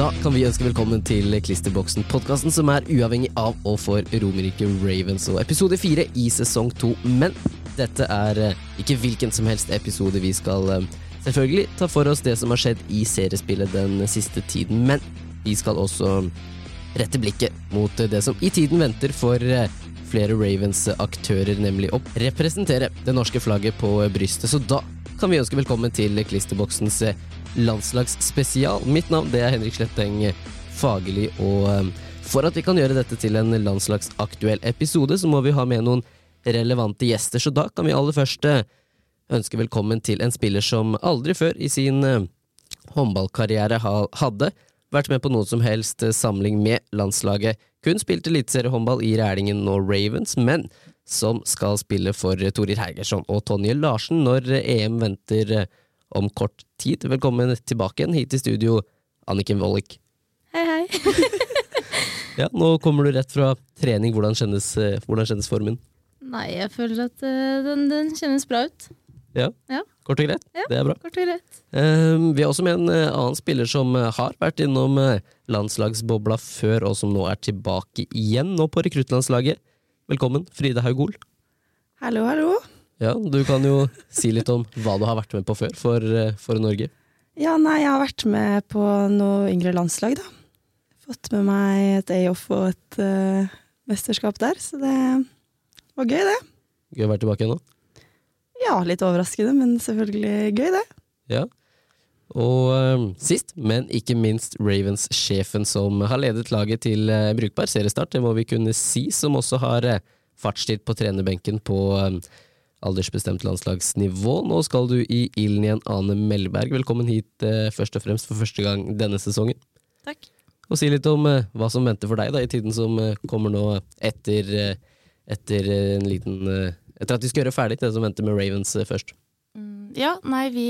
Da kan vi ønske velkommen til Klisterboksen, podkasten som er uavhengig av og for Romerike Ravens og episode fire i sesong to. Men dette er eh, ikke hvilken som helst episode. Vi skal eh, selvfølgelig ta for oss det som har skjedd i seriespillet den siste tiden, men vi skal også rette blikket mot det som i tiden venter for eh, flere Ravens-aktører, nemlig å representere det norske flagget på brystet. Så da kan vi ønske velkommen til Klisterboksens landslagsspesial. Mitt navn det er Henrik Sletteng Fagerli, og um, for at vi kan gjøre dette til en landslagsaktuell episode, så må vi ha med noen relevante gjester, så da kan vi aller først ønske velkommen til en spiller som aldri før i sin håndballkarriere hadde vært med på noen som helst samling med landslaget. Kun spilt eliteseriehåndball i Rælingen og Ravens, men som skal spille for Torir Hegersson og Tonje Larsen når EM venter om kort tid. Velkommen tilbake igjen hit i studio, Anniken Wollick. Hei, hei. ja, nå kommer du rett fra trening. Hvordan kjennes, hvordan kjennes formen? Nei, jeg føler at uh, den, den, kjennes bra ut. Ja? ja. Kort og greit? Ja, det er bra. kort og greit. Uh, vi har også med en annen spiller som har vært innom landslagsbobla før, og som nå er tilbake igjen nå på rekruttlandslaget. Velkommen, Fride Haugol. Hallo, hallo. Ja, Du kan jo si litt om hva du har vært med på før for, for Norge. Ja, nei, jeg har vært med på noe yngre landslag, da. Fått med meg et A-off og et uh, mesterskap der, så det var gøy, det. Gøy å være tilbake igjen nå? Ja, litt overraskende, men selvfølgelig gøy, det. Ja. Og uh, sist, men ikke minst Ravens-sjefen som har ledet laget til uh, brukbar seriestart, det må vi kunne si, som også har fartstid på trenerbenken på aldersbestemt landslagsnivå. Nå skal du i ilden igjen, Ane Melberg. Velkommen hit eh, først og fremst for første gang denne sesongen. Takk. Og si litt om eh, hva som venter for deg da, i tiden som eh, kommer nå etter, eh, etter en liten eh, Etter at vi skal gjøre ferdig det som venter med Ravens eh, først. Mm, ja, nei, vi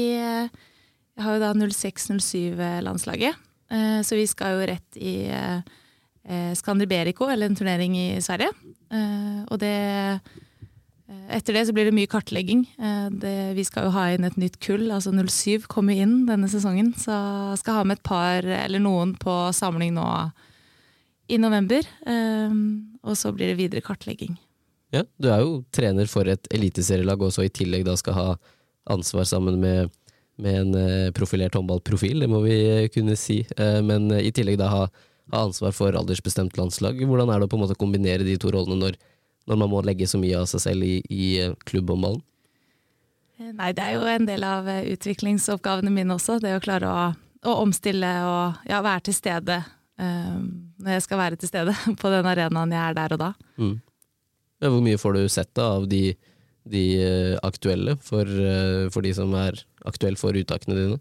har jo da 06-07-landslaget. Så vi skal jo rett i Skandiberico, eller en turnering i Sverige. Og det etter det så blir det mye kartlegging. Det, vi skal jo ha inn et nytt kull, altså 07 kommer inn denne sesongen. Så skal ha med et par eller noen på samling nå i november. Og så blir det videre kartlegging. Ja, Du er jo trener for et eliteserielag og så i tillegg da skal ha ansvar sammen med, med en profilert håndballprofil, det må vi kunne si. Men i tillegg da ha, ha ansvar for aldersbestemt landslag. Hvordan er det å på en måte kombinere de to rollene når når man må legge så mye av seg selv i, i klubbhåndballen? Nei, det er jo en del av utviklingsoppgavene mine også. Det å klare å, å omstille og ja, være til stede um, når jeg skal være til stede på den arenaen jeg er der og da. Mm. Ja, hvor mye får du sett da, av de, de aktuelle, for, for, de som er aktuelle for uttakene dine?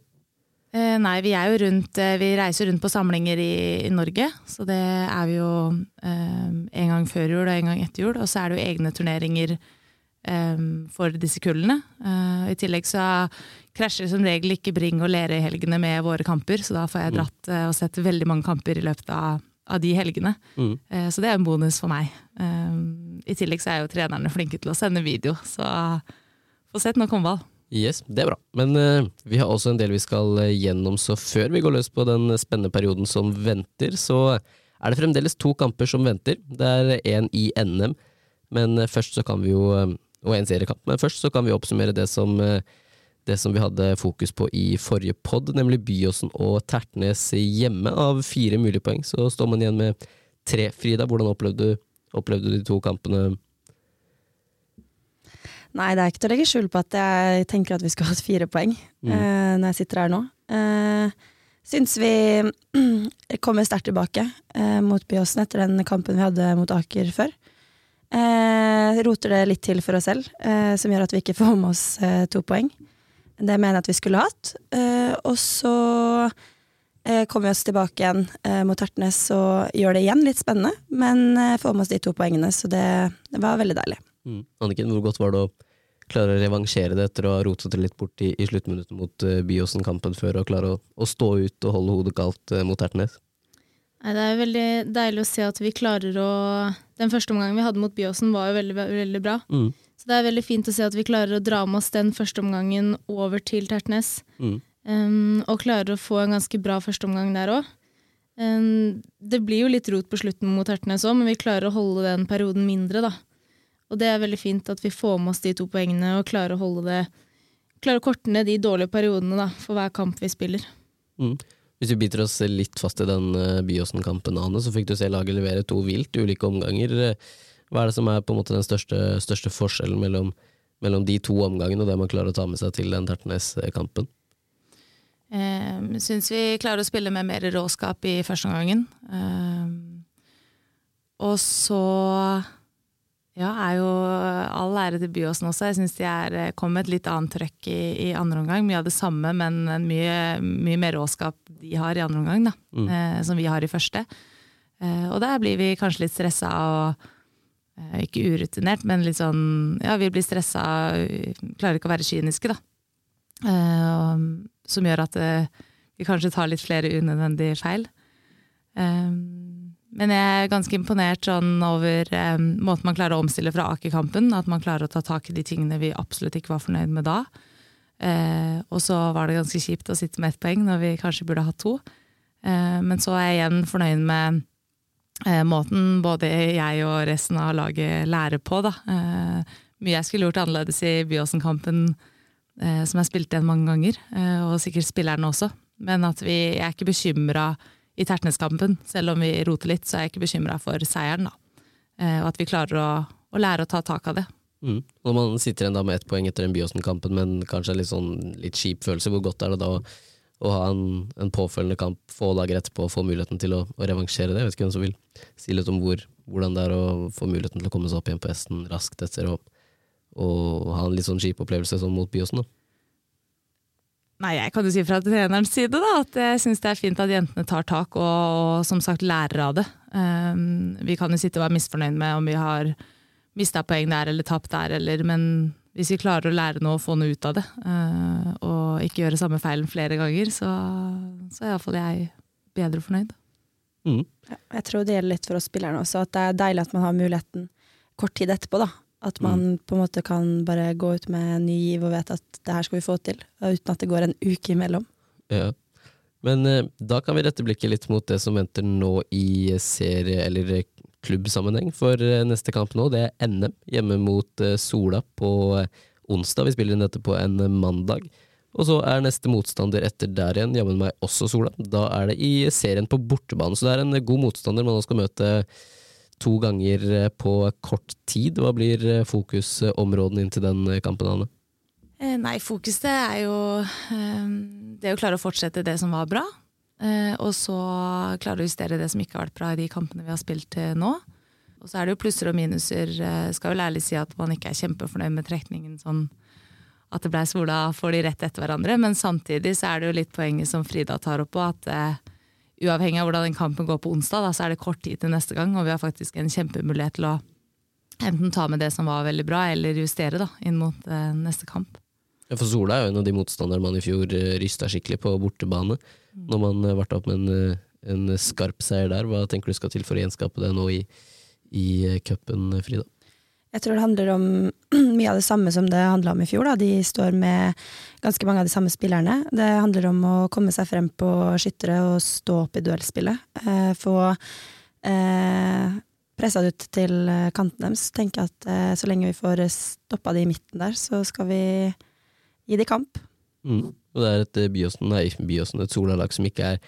Eh, nei, vi er jo rundt Vi reiser rundt på samlinger i, i Norge. Så det er vi jo eh, en gang før jul og en gang etter jul. Og så er det jo egne turneringer eh, for disse kullene. I tillegg så krasjer som regel ikke Bring og Lerøy-helgene med våre kamper, så da får jeg dratt og sett veldig mange kamper i løpet av, av de helgene. Mm. Så det er en bonus for meg. I tillegg så er jo trenerne flinke til å sende video, så få sett nok håndball. Yes, det er bra. Men uh, vi har også en del vi skal gjennom, så før vi går løs på den spennende perioden som venter, så er det fremdeles to kamper som venter. Det er én i NM, men først så kan vi jo og en seriekamp. Men først så kan vi oppsummere det som, det som vi hadde fokus på i forrige pod, nemlig Byåsen og Tertnes hjemme. Av fire mulige poeng så står man igjen med tre. Frida, hvordan opplevde du, opplevde du de to kampene? Nei, det er ikke til å legge skjul på at jeg tenker at vi skulle hatt fire poeng mm. eh, når jeg sitter her nå. Eh, syns vi kommer sterkt tilbake eh, mot Byåsen etter den kampen vi hadde mot Aker før. roter det litt til for oss selv, som gjør at vi ikke får med oss to poeng. Det mener jeg at vi skulle hatt. og så kommer vi oss tilbake igjen mot Tertnes og gjør det igjen litt spennende, men får med oss de to poengene, så det, det var veldig deilig. Mm. Anniken, hvor godt var det å klare å revansjere det etter å ha rotet det litt bort i, i sluttminuttet mot uh, Byåsen-kampen før, og klare å, å, stå ut og holde hodet kaldt uh, mot Tertnes? Nei, det er veldig deilig å se at vi klarer å Den første omgangen vi hadde mot Byåsen, var jo veldig, veldig bra. Mm. Så det er veldig fint å se at vi klarer å dra med oss den første omgangen over til Tertnes. Mm. Um, og klarer å få en ganske bra førsteomgang der òg. Um, det blir jo litt rot på slutten mot Tertnes òg, men vi klarer å holde den perioden mindre, da. Og det er veldig fint at vi får med oss de to poengene og klarer å holde det Klarer å korte ned de dårlige periodene da, for hver kamp vi spiller. Mm. Hvis vi biter oss litt fast i den uh, Byåsen-kampen, Ane, så fikk du se laget levere to vilt ulike omganger. Hva er det som er på en måte den største, største forskjellen mellom, mellom, de to omgangene og det man klarer å ta med seg til den Tertnes-kampen? Jeg eh, syns vi klarer å spille med mer råskap i første omgangen. Eh, og så ja, er jo all ære til Byåsen også. Jeg syns de er kommet kom med et litt annet trøkk i, i, andre omgang. Mye av det samme, men mye, mye mer råskap de har i andre omgang, da, mm. eh, som vi har i første. Eh, og der blir vi kanskje litt stressa eh, ikke urutinert, men litt sånn Ja, vi blir stressa, klarer ikke å være kyniske, da. Eh, som gjør at eh, vi kanskje tar litt flere unødvendige feil. Men jeg er ganske imponert sånn over måten man klarer å omstille fra Aker-kampen. At man klarer å ta tak i de tingene vi absolutt ikke var fornøyd med da. Eh, og så var det ganske kjipt å sitte med ett poeng når vi kanskje burde hatt to. Eh, men så er jeg igjen fornøyd med måten både jeg og resten av laget lærer på. Da. mye jeg skulle gjort annerledes i Byåsen-kampen, som jeg spilte igjen mange ganger. og sikkert spillerne også. Men at vi, jeg er ikke bekymra i Tertnes-kampen. Selv om vi roter litt, så er jeg ikke bekymra for seieren. da. Eh, og at vi klarer å, å, lære å ta tak av det. Mm. Når man sitter igjen med ett poeng etter den Byåsen-kampen, men kanskje en litt, sånn, litt kjip følelse, hvor godt er det da å ha en, en, påfølgende kamp få dager etterpå og få muligheten til å, å, revansjere det? Jeg vet ikke hvem som vil si litt om hvor, hvordan det er å få muligheten til å komme seg opp igjen på hesten raskt etter å ha en litt sånn kjip opplevelse sånn mot Byåsen. Nei, Jeg kan jo si fra trenerens side da, at jeg syns det er fint at jentene tar tak og, og som sagt lærer av det. Um, vi kan jo sitte og være misfornøyd med om vi har mista poeng der eller tapt der, eller, men hvis vi klarer å lære noe og få noe ut av det, uh, og ikke gjøre samme feilen flere ganger, så, så er iallfall jeg bedre fornøyd. Mm. Jeg tror det gjelder litt for oss spillerne også, at det er deilig at man har muligheten kort tid etterpå. da, at man mm. på en måte kan bare gå ut med en ny giv og vet at det her skal vi få til, uten at det går en uke imellom. Ja. Men eh, da kan vi rette blikket litt mot det som venter nå i serie- eller eh, klubbsammenheng. For eh, neste kamp nå, det er NM hjemme mot eh, Sola på eh, onsdag. Vi spiller inn dette på en mandag. Og så er neste motstander etter der igjen, jammen meg også Sola. Da er det i serien på bortebane, så det er en god motstander man nå skal møte to ganger på kort tid. Hva blir fokusområdene inn til den kampen, Anne? Nei, fokuset er jo det å klare å fortsette det som var bra. Og så klare å justere det som ikke har vært bra i de kampene vi har spilt til nå. Og så er det jo plusser og minuser. Skal vel ærlig si at man ikke er kjempefornøyd med trekningen sånn at det blei sola for de rett etter hverandre, men samtidig så er det jo litt poenget som Frida tar opp på, at uavhengig av hvordan den kampen går på onsdag, da, så er det kort tid til neste gang, og vi har faktisk en kjempemulighet til å enten ta med det som var veldig bra, eller justere da, inn mot uh, neste kamp. For Sola er jo en av de motstanderne man i fjor eh, rysta skikkelig på bortebane, mm. når man eh, opp med en, eh, en, skarp seier der. Hva tenker du skal til for å gjenskape det nå i, i cupen, Frida? Jeg tror det handler om mye av det samme som det handla om i fjor. Da. De står med ganske mange av de samme spillerne. Det handler om å komme seg frem på skyttere og stå opp i duellspillet. Eh, få eh, pressa det ut til eh, kanten deres. Tenke at eh, så lenge vi får stoppa de i midten der, så skal vi gi de kamp. Mm. Og det er et eh, Byåsen, nei, Byåsen, et Sola-lag som ikke er,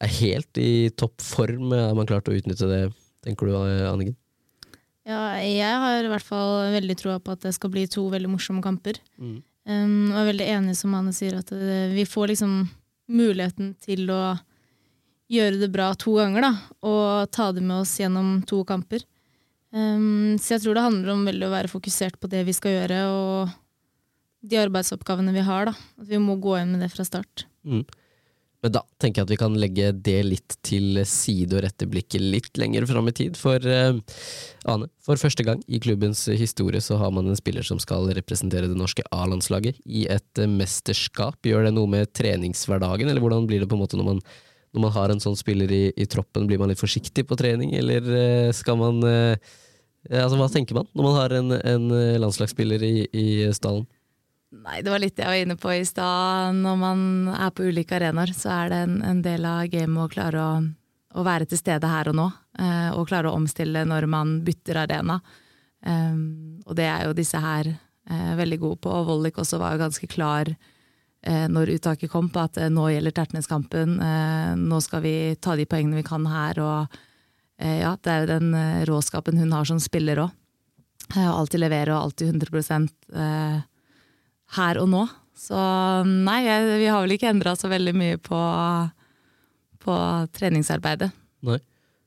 er, helt i topp form. Har man klart å utnytte det, tenker du, Anniken? Ja, jeg har i hvert fall veldig troa på at det skal bli to veldig morsomme kamper. Mm. Um, og er veldig enig som Anne sier, at det, eh, vi får liksom muligheten til å gjøre det bra to ganger, da. Og ta det med oss gjennom to kamper. Um, så jeg tror det handler om veldig å være fokusert på det vi skal gjøre, og de arbeidsoppgavene vi har. da. At vi må gå inn med det fra start. Mm. Men da tenker jeg at vi kan legge det litt til side og rette blikket litt lenger fram i tid. For uh, Ane, for første gang i klubbens historie så har man en spiller som skal representere det norske A-landslaget i et uh, mesterskap. Gjør det noe med treningshverdagen, eller hvordan blir det på en måte når man, når man har en sånn spiller i, i, troppen? Blir man litt forsiktig på trening, eller uh, skal man Altså, hva tenker man når man har en, en landslagsspiller i, i stallen? Nei, det var litt jeg var inne på i stad. Når man er på ulike arenaer, så er det en, en del av gamet å klare å å være til stede her og nå, eh, og klare å omstille når man bytter arena. Eh, og det er jo disse her eh, veldig gode på. Og Vollik også var jo ganske klar eh, når uttaket kom, på at eh, nå gjelder Tertnes-kampen. Eh, nå skal vi ta de poengene vi kan her. Og ja, det er jo den råskapen hun har som spiller òg. alltid levere og alltid 100 eh, her og nå. Så nei, vi har vel ikke endra så veldig mye på, på treningsarbeidet. Nei.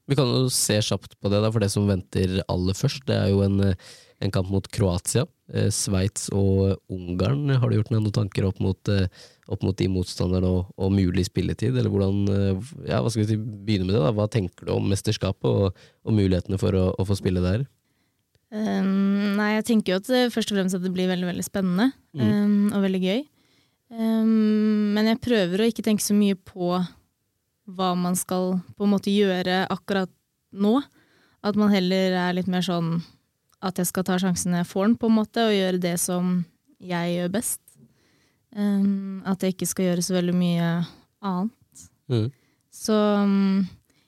Vi kan jo se kjapt på det, da, for det som venter aller først, det er jo en, en kamp mot Kroatia. Eh, Sveits og Ungarn. Har du gjort noen tanker opp mot, eh, opp mot de motstanderne og, og, mulig spilletid? Eller hvordan, eh, ja, hva skal vi begynne med det? da? Hva tenker du om mesterskapet og, og mulighetene for å, å, få spille der? Um, nei, jeg tenker jo at det, først og fremst at det blir veldig veldig spennende mm. um, og veldig gøy. Um, men jeg prøver å ikke tenke så mye på hva man skal på en måte gjøre akkurat nå. At man heller er litt mer sånn at jeg skal ta sjansen jeg får den, på en måte, og gjøre det som jeg gjør best. At jeg ikke skal gjøre så veldig mye annet. Mm. Så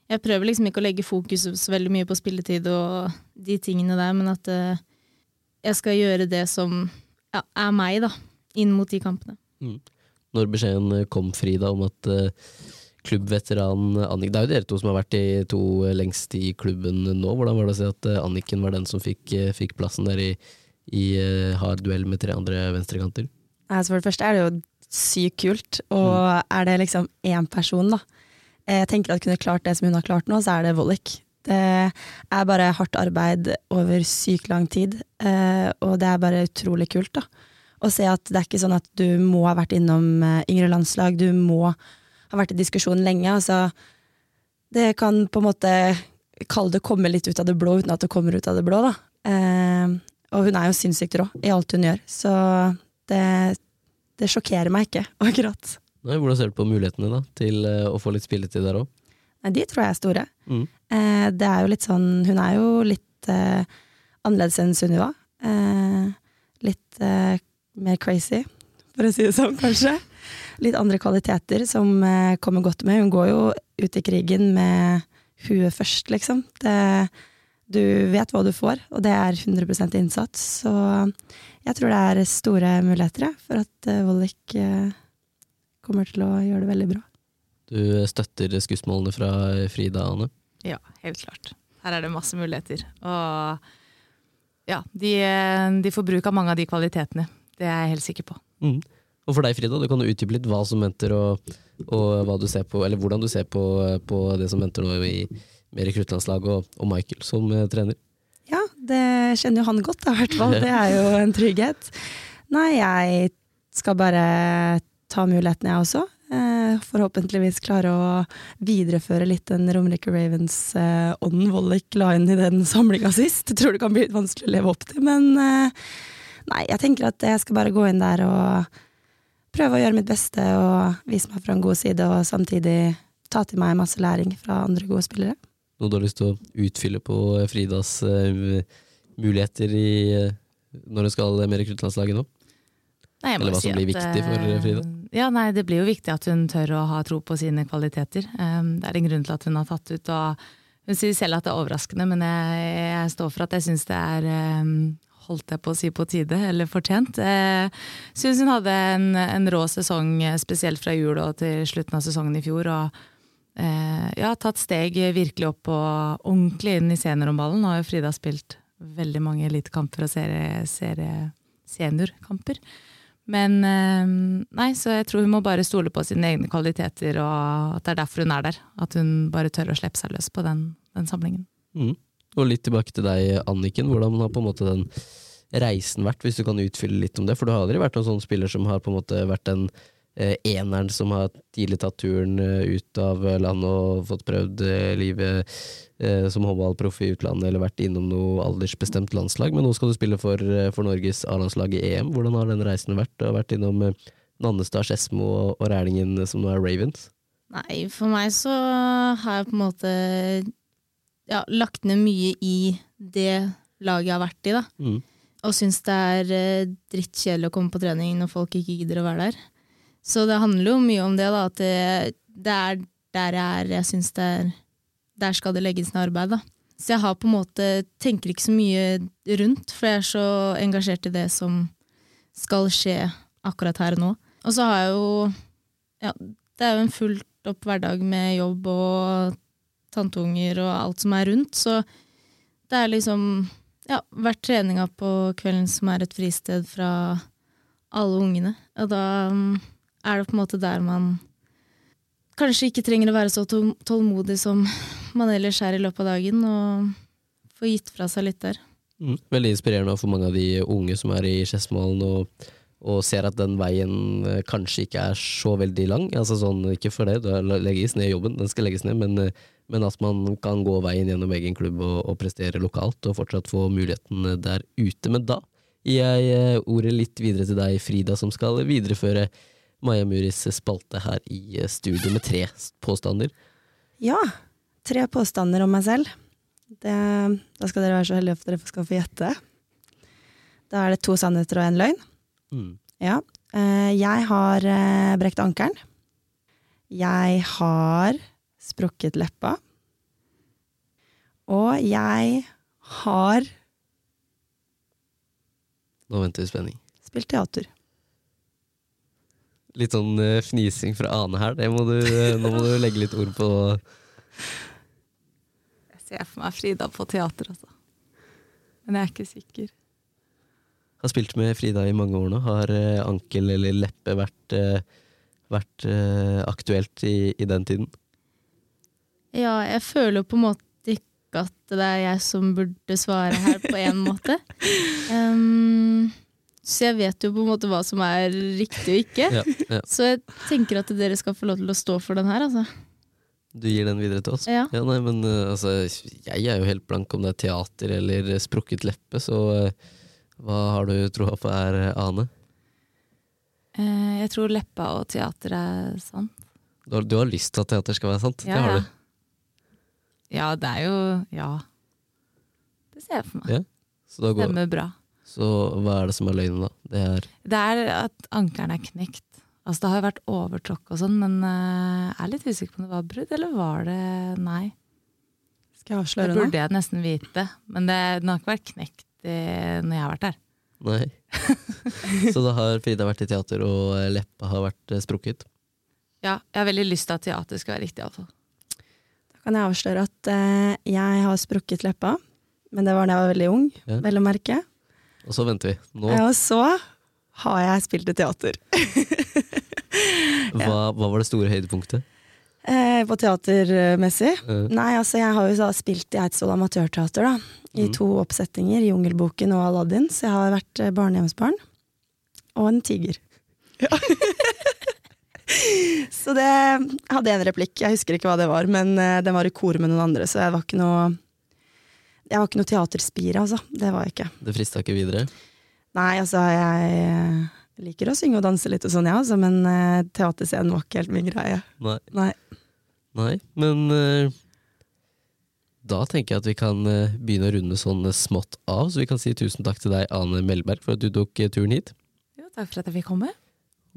jeg prøver liksom ikke å legge fokus så veldig mye på spilletid og de tingene der, men at uh, jeg skal gjøre det som ja, er meg, da, inn mot de kampene. Mm. Når beskjeden kom, Frida, om at uh, klubbveteran Annik Det er jo dere to som har vært de to lengst i klubben nå. Hvordan var det å se at eh, Anniken var den som fikk, eh, fikk plassen der i, i uh, hard duell med tre andre venstrekanter? Altså for det første er det jo sykt kult, og mm. er det liksom én person, da. Jeg tenker at kunne klart det som hun har klart nå, så er det Vollik. Det er bare hardt arbeid over sykt lang tid, og det er bare utrolig kult, da. Å se at det er ikke sånn at du må ha vært innom yngre landslag, du må ha vært i diskusjon lenge. Altså, det kan på en måte kalle det komme litt ut av det blå uten at det kommer ut av det blå. Da. Eh, og hun er jo sinnssykt rå i alt hun gjør, så det, det sjokkerer meg ikke, akkurat. Hvordan ser du på mulighetene da, til uh, å få litt spilletid der òg? De tror jeg er store. Mm. Eh, det er jo litt sånn Hun er jo litt eh, annerledes enn Sunniva. Eh, litt eh, mer crazy, for å si det sånn, kanskje litt andre kvaliteter som eh, kommer godt med. Hun går jo ut i krigen med huet først, liksom. Det, du vet hva du får, og det er 100% innsats. Så jeg tror det er store muligheter for at Vollik kommer til å gjøre det veldig bra. Du støtter skussmålene fra Frida, Anne? Ja, helt klart. Her er det masse muligheter. Og ja, de, de får bruk av mange av de kvalitetene. Det er jeg helt sikker på. Mm. Og for deg, Frida, du kan utdype litt hva som venter, og, og hva du ser på, eller hvordan du ser på, på det som venter nå i, med rekruttlandslaget, og, og, Michael som uh, trener. Ja, det kjenner jo han godt, i hvert fall. Det er jo en trygghet. Nei, jeg skal bare ta muligheten, jeg også. Eh, forhåpentligvis klare å videreføre litt den Romerike Ravens-ånden eh, Vollik la inn i den samlinga sist. Jeg tror det kan bli litt vanskelig å leve opp til, men eh, nei, jeg tenker at jeg skal bare gå inn der og prøve å gjøre mitt beste og vise meg fra en god side, og samtidig ta til meg masse læring fra andre gode spillere. Noe du har lyst til å utfylle på Fridas muligheter i, når hun skal med rekruttlandslaget nå? Nei, Eller hva som blir at, viktig for Frida? Ja, nei, Det blir jo viktig at hun tør å ha tro på sine kvaliteter. Um, det er en grunn til at hun har tatt ut. og Hun sier selv at det er overraskende, men jeg, jeg står for at jeg syns det er holdt jeg på å si på tide, eller fortjent. Eh, syns hun hadde en, en, rå sesong, eh, spesielt fra jul og til slutten av sesongen i fjor. og eh, ja, tatt steg virkelig opp og ordentlig inn i seniorhåndballen. Nå har jo Frida spilt veldig mange elitekamper og serie, serie, seniorkamper. Men nei, så jeg tror hun må bare stole på sine egne kvaliteter, og at det er derfor hun er der. At hun bare tør å slippe seg løs på den, den samlingen. Mm. Og litt tilbake til deg, Anniken. Hvordan har på en måte den reisen vært, hvis du kan utfylle litt om det? For du har aldri vært noen sånn spiller som har på en måte vært en eh, eneren som har tidlig tatt turen eh, ut av landet og fått prøvd eh, livet eh, som håndballproff i utlandet, eller vært innom noe aldersbestemt landslag. Men nå skal du spille for, eh, for Norges A-landslag i EM. Hvordan har den reisen vært? Du har vært innom eh, Nannestad, Skedsmo og, og Rælingen, som nå er Ravens. Nei, for meg så har jeg på en måte ja, lagt ned mye i det laget jeg har vært i, da. Mm. Og syns det er eh, drittkjedelig å komme på trening når folk ikke gidder å være der. Så det handler jo mye om det, da. At det, det er der jeg er jeg syns det er der skal det legges ned arbeid. da. Så jeg har på en måte, tenker ikke så mye rundt, for jeg er så engasjert i det som skal skje akkurat her og nå. Og så har jeg jo Ja, det er jo en fullt opp hverdag med jobb og tanteunger og alt som er rundt, så det er liksom ja, vært treninga på kvelden som er et fristed fra alle ungene. Og da er det på en måte der man kanskje ikke trenger å være så tålmodig som man ellers er i løpet av dagen, og få gitt fra seg litt der. Mm. Veldig inspirerende for mange av de unge som er i Skedsmalen og, og, ser at den veien eh, kanskje ikke er så veldig lang. Altså sånn, Ikke for det, da legges ned jobben, den skal legges ned, men, eh, men at man kan gå veien gjennom egen klubb og, og, prestere lokalt og fortsatt få muligheten der ute. Men da gir jeg eh, ordet litt videre til deg, Frida, som skal videreføre Maja Muris spalte her i studio med tre påstander. Ja, tre påstander om meg selv. Det, da skal dere være så heldige at dere skal få gjette. Da er det to sannheter og en løgn. Mm. Ja. Eh, jeg har eh, brekt ankelen. Jeg har sprukket leppa. Og jeg har Nå venter vi spenning. Spilt teater. Litt sånn uh, fnising fra Ane her. Må du, uh, nå må du legge litt ord på Jeg ser for meg Frida på teater, altså. Men jeg er ikke sikker. Har spilt med Frida i mange år nå. Har uh, ankel eller leppe vært, vært aktuelt i, i, den tiden? Ja, jeg føler jo på en måte ikke at det er jeg som burde svare her, på en måte. Um, Så jeg vet jo på en måte hva som er riktig og ikke. Ja, ja. Så jeg tenker at dere skal få lov til å stå for den her, altså. Du gir den videre til oss? Ja. ja nei, men uh, altså, jeg er jo helt blank om det er teater eller sprukket leppe, så uh, hva har du troa på er uh, Ane? jeg tror leppa og teater er sant. Du har, du har, lyst til at teater skal være sant? det har du. Ja, det er jo Ja. Det ser jeg for meg. Stemmer bra. Så hva er det som er løgnen, da? Det er, det er at ankelen er knekt. Altså Det har jo vært overtråkk og sånn, men uh, jeg er litt usikker på om det var brudd, eller var det nei? Skal jeg avsløre det? Det burde jeg nesten vite, men det, den har ikke vært knekt i, når jeg har vært her. Nei. Så da har Frida vært i teater, og leppa har vært eh, sprukket? Ja, jeg har veldig lyst til at teater skal være riktig, iallfall. Da kan jeg avsløre at uh, jeg har sprukket leppa, men det var da jeg var veldig ung, ja. vel å merke. Og så venter vi. Nå. Ja, og så har jeg spilt i teater. hva, hva, var det store høydepunktet? Eh, på teatermessig? Eh. Nei, altså jeg har jo da spilt i Eidsvoll Amatørteater, da. I mm. to oppsettinger, Jungelboken og Aladdin. Så jeg har vært eh, barnehjemsbarn. Og en tiger. Ja. så det hadde en replikk. Jeg husker ikke hva det var, men uh, den var i kor med noen andre, så jeg var ikke noe jeg var ikke noe teaterspire, altså. Det var jeg ikke. Det frista ikke videre? Nei, altså, jeg liker å synge og danse litt og sånn, ja, altså, men uh, teaterscenen var ikke helt min greie. Nei. Nei. Nei men uh, da tenker jeg at vi kan uh, begynne å runde sånn smått av, så vi kan si tusen takk til deg, Ane Melberg, for at du tok turen hit. Jo, takk for at jeg fikk komme.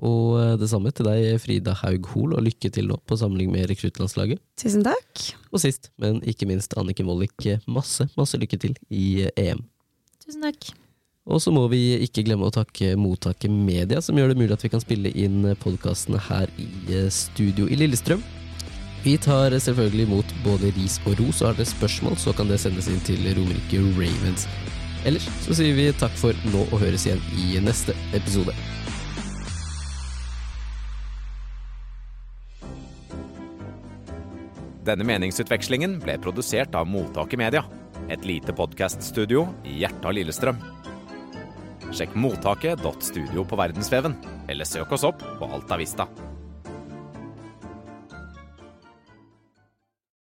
Og eh, det samme til deg, Frida Haug Hol, og lykke til nå på samling med rekruttlandslaget. Tusen takk. Og sist, men ikke minst, Annike Mollik, masse, masse lykke til i eh, EM. Tusen takk. Og så må vi ikke glemme å takke Mottaket Media, som gjør det mulig at vi kan spille inn podkastene her i eh, studio i Lillestrøm. Vi tar selvfølgelig imot både ris og ros, og har dere spørsmål, så kan det sendes inn til Romerike Ravens. Ellers så sier vi takk for nå og høres igjen i neste episode. Denne meningsutvekslingen ble produsert av Mottaket Media, et lite podkaststudio i hjertet av Lillestrøm. Sjekk mottaket.studio på verdensveven, eller søk oss opp på Alta Vista.